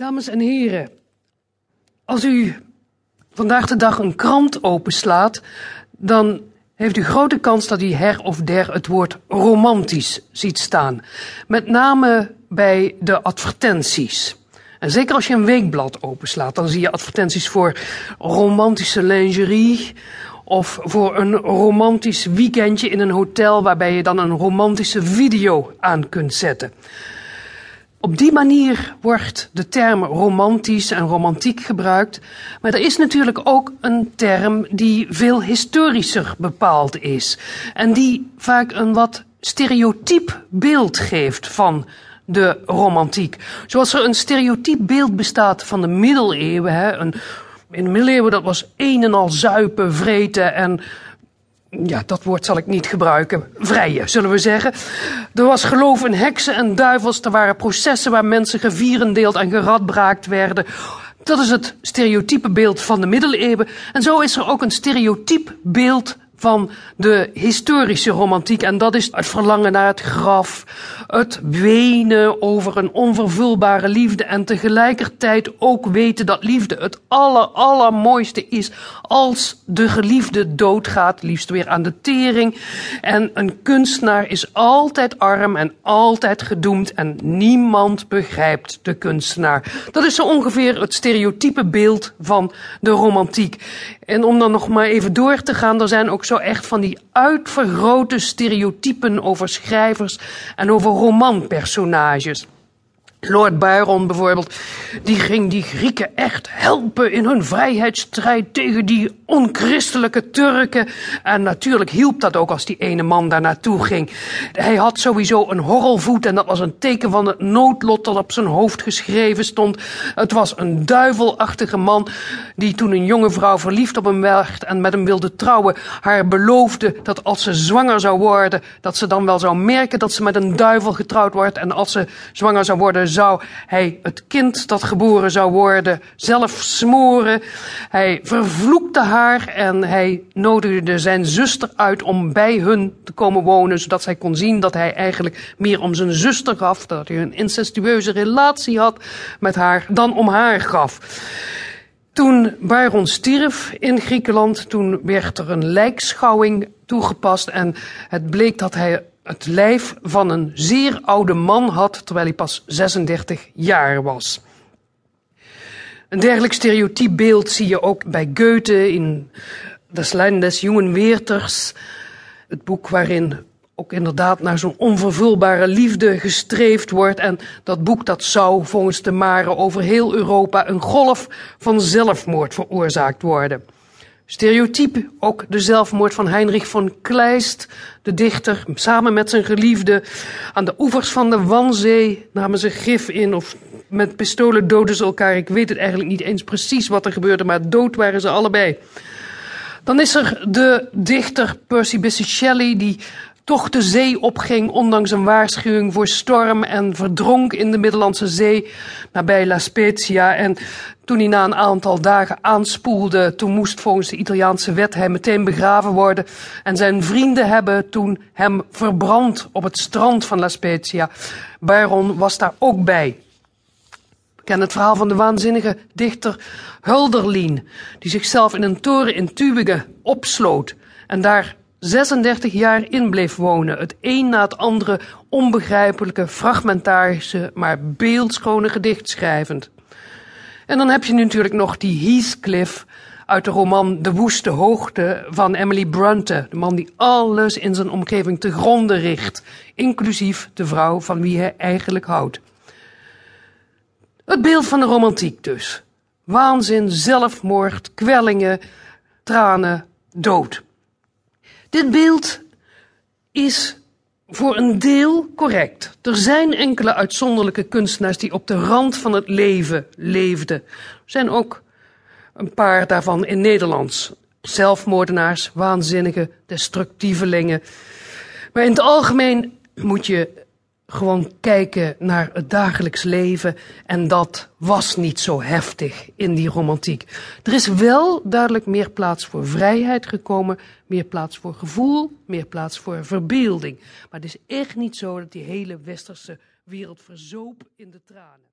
Dames en heren, als u vandaag de dag een krant openslaat, dan heeft u grote kans dat u her of der het woord romantisch ziet staan. Met name bij de advertenties. En zeker als je een weekblad openslaat, dan zie je advertenties voor romantische lingerie. Of voor een romantisch weekendje in een hotel waarbij je dan een romantische video aan kunt zetten. Op die manier wordt de term romantisch en romantiek gebruikt. Maar er is natuurlijk ook een term die veel historischer bepaald is. En die vaak een wat stereotyp beeld geeft van de romantiek. Zoals er een stereotyp beeld bestaat van de middeleeuwen. Hè? Een, in de middeleeuwen dat was een en al zuipen, vreten en ja, dat woord zal ik niet gebruiken, vrijen, zullen we zeggen. Er was geloof in heksen en duivels, er waren processen waar mensen gevierendeeld en geradbraakt werden. Dat is het stereotype beeld van de middeleeuwen. En zo is er ook een stereotyp beeld van de historische romantiek. En dat is het verlangen naar het graf, het wenen over een onvervulbare liefde en tegelijkertijd ook weten dat liefde het aller, allermooiste is als de geliefde doodgaat, liefst weer aan de tering. En een kunstenaar is altijd arm en altijd gedoemd en niemand begrijpt de kunstenaar. Dat is zo ongeveer het stereotype beeld van de romantiek. En om dan nog maar even door te gaan, er zijn ook zo echt van die uitvergrote stereotypen over schrijvers en over romanpersonages. Lord Byron bijvoorbeeld, die ging die Grieken echt helpen in hun vrijheidsstrijd tegen die onchristelijke Turken. En natuurlijk hielp dat ook als die ene man daar naartoe ging. Hij had sowieso een horrelvoet en dat was een teken van het noodlot dat op zijn hoofd geschreven stond. Het was een duivelachtige man die toen een jonge vrouw verliefd op hem werd en met hem wilde trouwen, haar beloofde dat als ze zwanger zou worden, dat ze dan wel zou merken dat ze met een duivel getrouwd wordt. En als ze zwanger zou worden, zou hij het kind dat geboren zou worden zelf smoren. Hij vervloekte haar en hij nodigde zijn zuster uit om bij hun te komen wonen, zodat zij kon zien dat hij eigenlijk meer om zijn zuster gaf, dat hij een incestueuze relatie had met haar, dan om haar gaf. Toen Byron stierf in Griekenland, toen werd er een lijkschouwing toegepast en het bleek dat hij het lijf van een zeer oude man had, terwijl hij pas 36 jaar was. Een dergelijk stereotyp beeld zie je ook bij Goethe in Das Leiden des Jungen Werthers, het boek waarin ook inderdaad naar zo'n onvervulbare liefde gestreefd wordt. En dat boek dat zou volgens de Mare over heel Europa een golf van zelfmoord veroorzaakt worden. Stereotype ook de zelfmoord van Heinrich von Kleist, de dichter, samen met zijn geliefde. Aan de oevers van de Wanzee namen ze gif in of met pistolen doden ze elkaar. Ik weet het eigenlijk niet eens precies wat er gebeurde, maar dood waren ze allebei. Dan is er de dichter Percy Bysshe Shelley, die toch de zee opging, ondanks een waarschuwing voor storm en verdronk in de Middellandse Zee nabij La Spezia. En toen hij na een aantal dagen aanspoelde, toen moest volgens de Italiaanse wet hij meteen begraven worden. En zijn vrienden hebben toen hem verbrand op het strand van La Spezia. Byron was daar ook bij. We het verhaal van de waanzinnige dichter Hulderlien, die zichzelf in een toren in Tübingen opsloot en daar 36 jaar in bleef wonen. Het een na het andere onbegrijpelijke, fragmentarische, maar beeldschone gedicht schrijvend. En dan heb je natuurlijk nog die Heathcliff uit de roman De Woeste Hoogte van Emily Brunte. De man die alles in zijn omgeving te gronden richt, inclusief de vrouw van wie hij eigenlijk houdt. Het beeld van de romantiek dus. Waanzin, zelfmoord, kwellingen, tranen, dood. Dit beeld is voor een deel correct. Er zijn enkele uitzonderlijke kunstenaars die op de rand van het leven leefden. Er zijn ook een paar daarvan in Nederlands. Zelfmoordenaars, waanzinnige, destructievelingen. Maar in het algemeen moet je gewoon kijken naar het dagelijks leven. En dat was niet zo heftig in die romantiek. Er is wel duidelijk meer plaats voor vrijheid gekomen, meer plaats voor gevoel, meer plaats voor verbeelding. Maar het is echt niet zo dat die hele westerse wereld verzoop in de tranen.